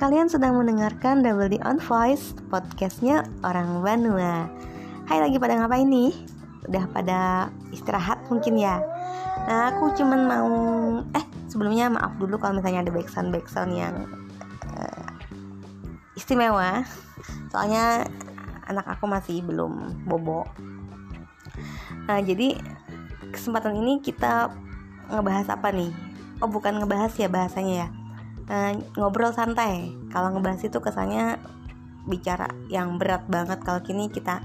Kalian sedang mendengarkan Double D on Voice, podcastnya orang Banua. Hai lagi pada ngapain nih? Udah pada istirahat mungkin ya? Nah aku cuman mau Eh sebelumnya maaf dulu kalau misalnya ada backsound backsound yang uh, istimewa Soalnya anak aku masih belum bobo Nah jadi kesempatan ini kita ngebahas apa nih? Oh bukan ngebahas ya bahasanya ya uh, ngobrol santai. Kalau ngebahas itu kesannya bicara yang berat banget. Kalau kini kita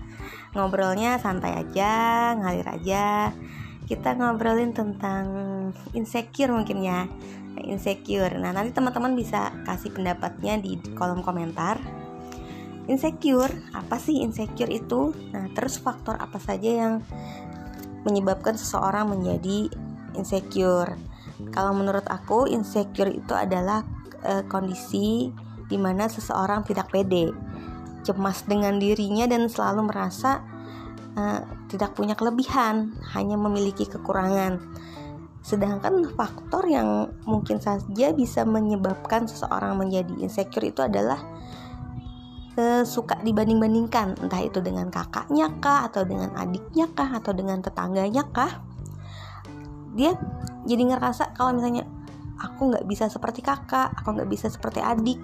ngobrolnya santai aja ngalir aja. Kita ngobrolin tentang insecure mungkin ya. Insecure. Nah nanti teman-teman bisa kasih pendapatnya di kolom komentar. Insecure apa sih insecure itu? Nah terus faktor apa saja yang menyebabkan seseorang menjadi insecure? Kalau menurut aku insecure itu adalah uh, kondisi di mana seseorang tidak pede, cemas dengan dirinya dan selalu merasa uh, tidak punya kelebihan, hanya memiliki kekurangan. Sedangkan faktor yang mungkin saja bisa menyebabkan seseorang menjadi insecure itu adalah uh, suka dibanding-bandingkan, entah itu dengan kakaknya kah, atau dengan adiknya kah, atau dengan tetangganya kah. Dia jadi ngerasa kalau misalnya aku nggak bisa seperti kakak aku nggak bisa seperti adik.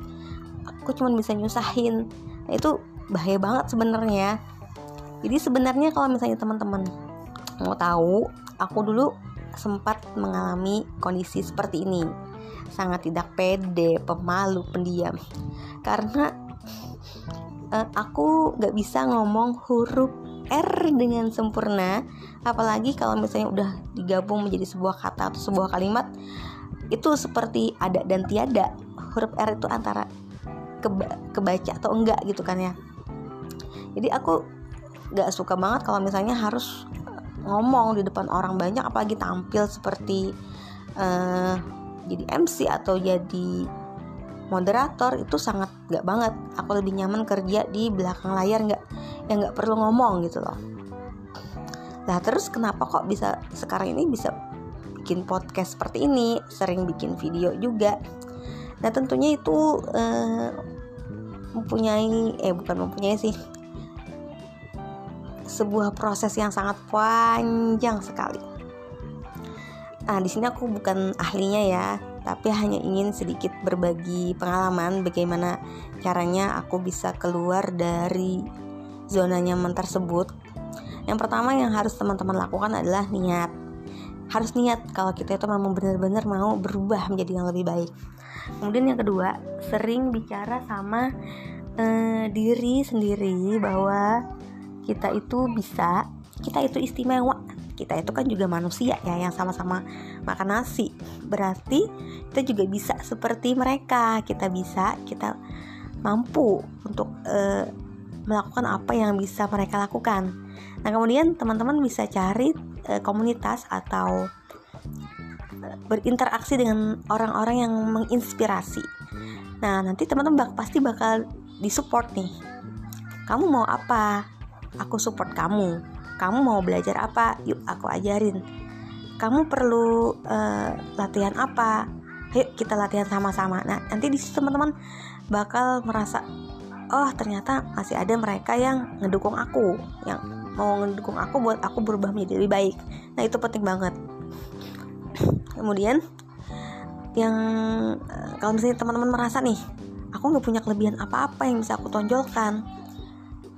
Aku cuma bisa nyusahin. Nah itu bahaya banget sebenarnya. Jadi sebenarnya kalau misalnya teman-teman mau tahu aku dulu sempat mengalami kondisi seperti ini. Sangat tidak pede pemalu pendiam. Karena uh, aku nggak bisa ngomong huruf R dengan sempurna. Apalagi kalau misalnya udah digabung menjadi sebuah kata atau sebuah kalimat itu seperti ada dan tiada. Huruf R itu antara keba kebaca atau enggak gitu kan ya. Jadi aku gak suka banget kalau misalnya harus ngomong di depan orang banyak apalagi tampil seperti uh, jadi MC atau jadi moderator itu sangat gak banget. Aku lebih nyaman kerja di belakang layar nggak yang nggak perlu ngomong gitu loh. Nah terus kenapa kok bisa sekarang ini bisa bikin podcast seperti ini, sering bikin video juga. Nah tentunya itu uh, mempunyai, eh bukan mempunyai sih, sebuah proses yang sangat panjang sekali. Nah di sini aku bukan ahlinya ya, tapi hanya ingin sedikit berbagi pengalaman bagaimana caranya aku bisa keluar dari zona nyaman tersebut. Yang pertama yang harus teman-teman lakukan adalah niat harus niat kalau kita itu memang benar-benar mau berubah menjadi yang lebih baik. Kemudian yang kedua sering bicara sama uh, diri sendiri bahwa kita itu bisa kita itu istimewa. Kita itu kan juga manusia ya yang sama-sama makan nasi. Berarti kita juga bisa seperti mereka. Kita bisa kita mampu untuk uh, melakukan apa yang bisa mereka lakukan. Nah kemudian teman-teman bisa cari komunitas atau uh, berinteraksi dengan orang-orang yang menginspirasi. Nah, nanti teman-teman bak pasti bakal disupport nih. Kamu mau apa? Aku support kamu. Kamu mau belajar apa? Yuk, aku ajarin. Kamu perlu uh, latihan apa? Ayo kita latihan sama-sama. Nah, nanti di situ teman-teman bakal merasa oh ternyata masih ada mereka yang ngedukung aku, yang mau ngedukung aku buat aku berubah menjadi lebih baik. Nah itu penting banget. Kemudian yang eh, kalau misalnya teman-teman merasa nih aku nggak punya kelebihan apa-apa yang bisa aku tonjolkan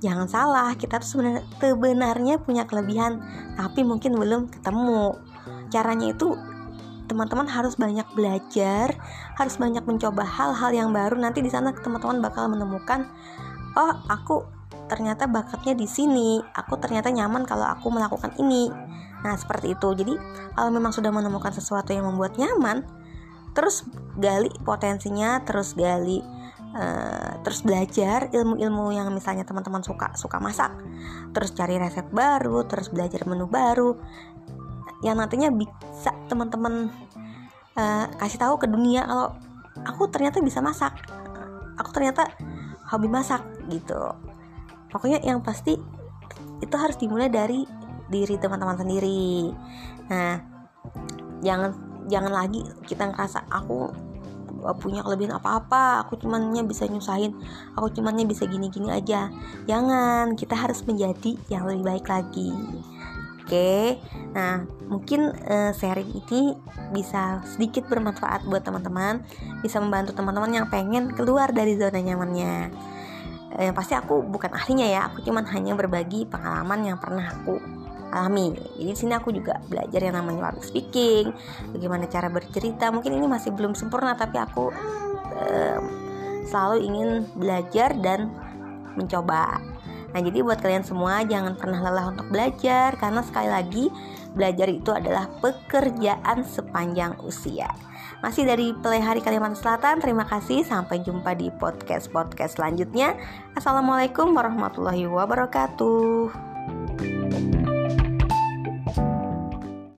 jangan salah kita tuh sebenarnya sebenarnya punya kelebihan tapi mungkin belum ketemu. Caranya itu teman-teman harus banyak belajar harus banyak mencoba hal-hal yang baru. Nanti di sana teman-teman bakal menemukan oh aku ternyata bakatnya di sini. Aku ternyata nyaman kalau aku melakukan ini. Nah seperti itu. Jadi kalau memang sudah menemukan sesuatu yang membuat nyaman terus gali potensinya terus gali uh, terus belajar ilmu-ilmu yang misalnya teman-teman suka suka masak terus cari resep baru terus belajar menu baru yang nantinya bisa teman-teman uh, kasih tahu ke dunia kalau aku ternyata bisa masak. Aku ternyata hobi masak gitu. Pokoknya yang pasti itu harus dimulai dari diri teman-teman sendiri. Nah jangan jangan lagi kita ngerasa aku gak punya kelebihan apa-apa aku cumannya bisa nyusahin aku cumannya bisa gini-gini aja. Jangan kita harus menjadi yang lebih baik lagi Oke, nah mungkin uh, sharing ini bisa sedikit bermanfaat buat teman-teman, bisa membantu teman-teman yang pengen keluar dari zona nyamannya. Yang pasti aku bukan ahlinya ya, aku cuman hanya berbagi pengalaman yang pernah aku alami. Jadi di sini aku juga belajar yang namanya public speaking, bagaimana cara bercerita. Mungkin ini masih belum sempurna, tapi aku uh, selalu ingin belajar dan mencoba. Nah, jadi buat kalian semua jangan pernah lelah untuk belajar karena sekali lagi belajar itu adalah pekerjaan sepanjang usia. Masih dari Pelehari Kalimantan Selatan, terima kasih. Sampai jumpa di podcast-podcast selanjutnya. Assalamualaikum warahmatullahi wabarakatuh.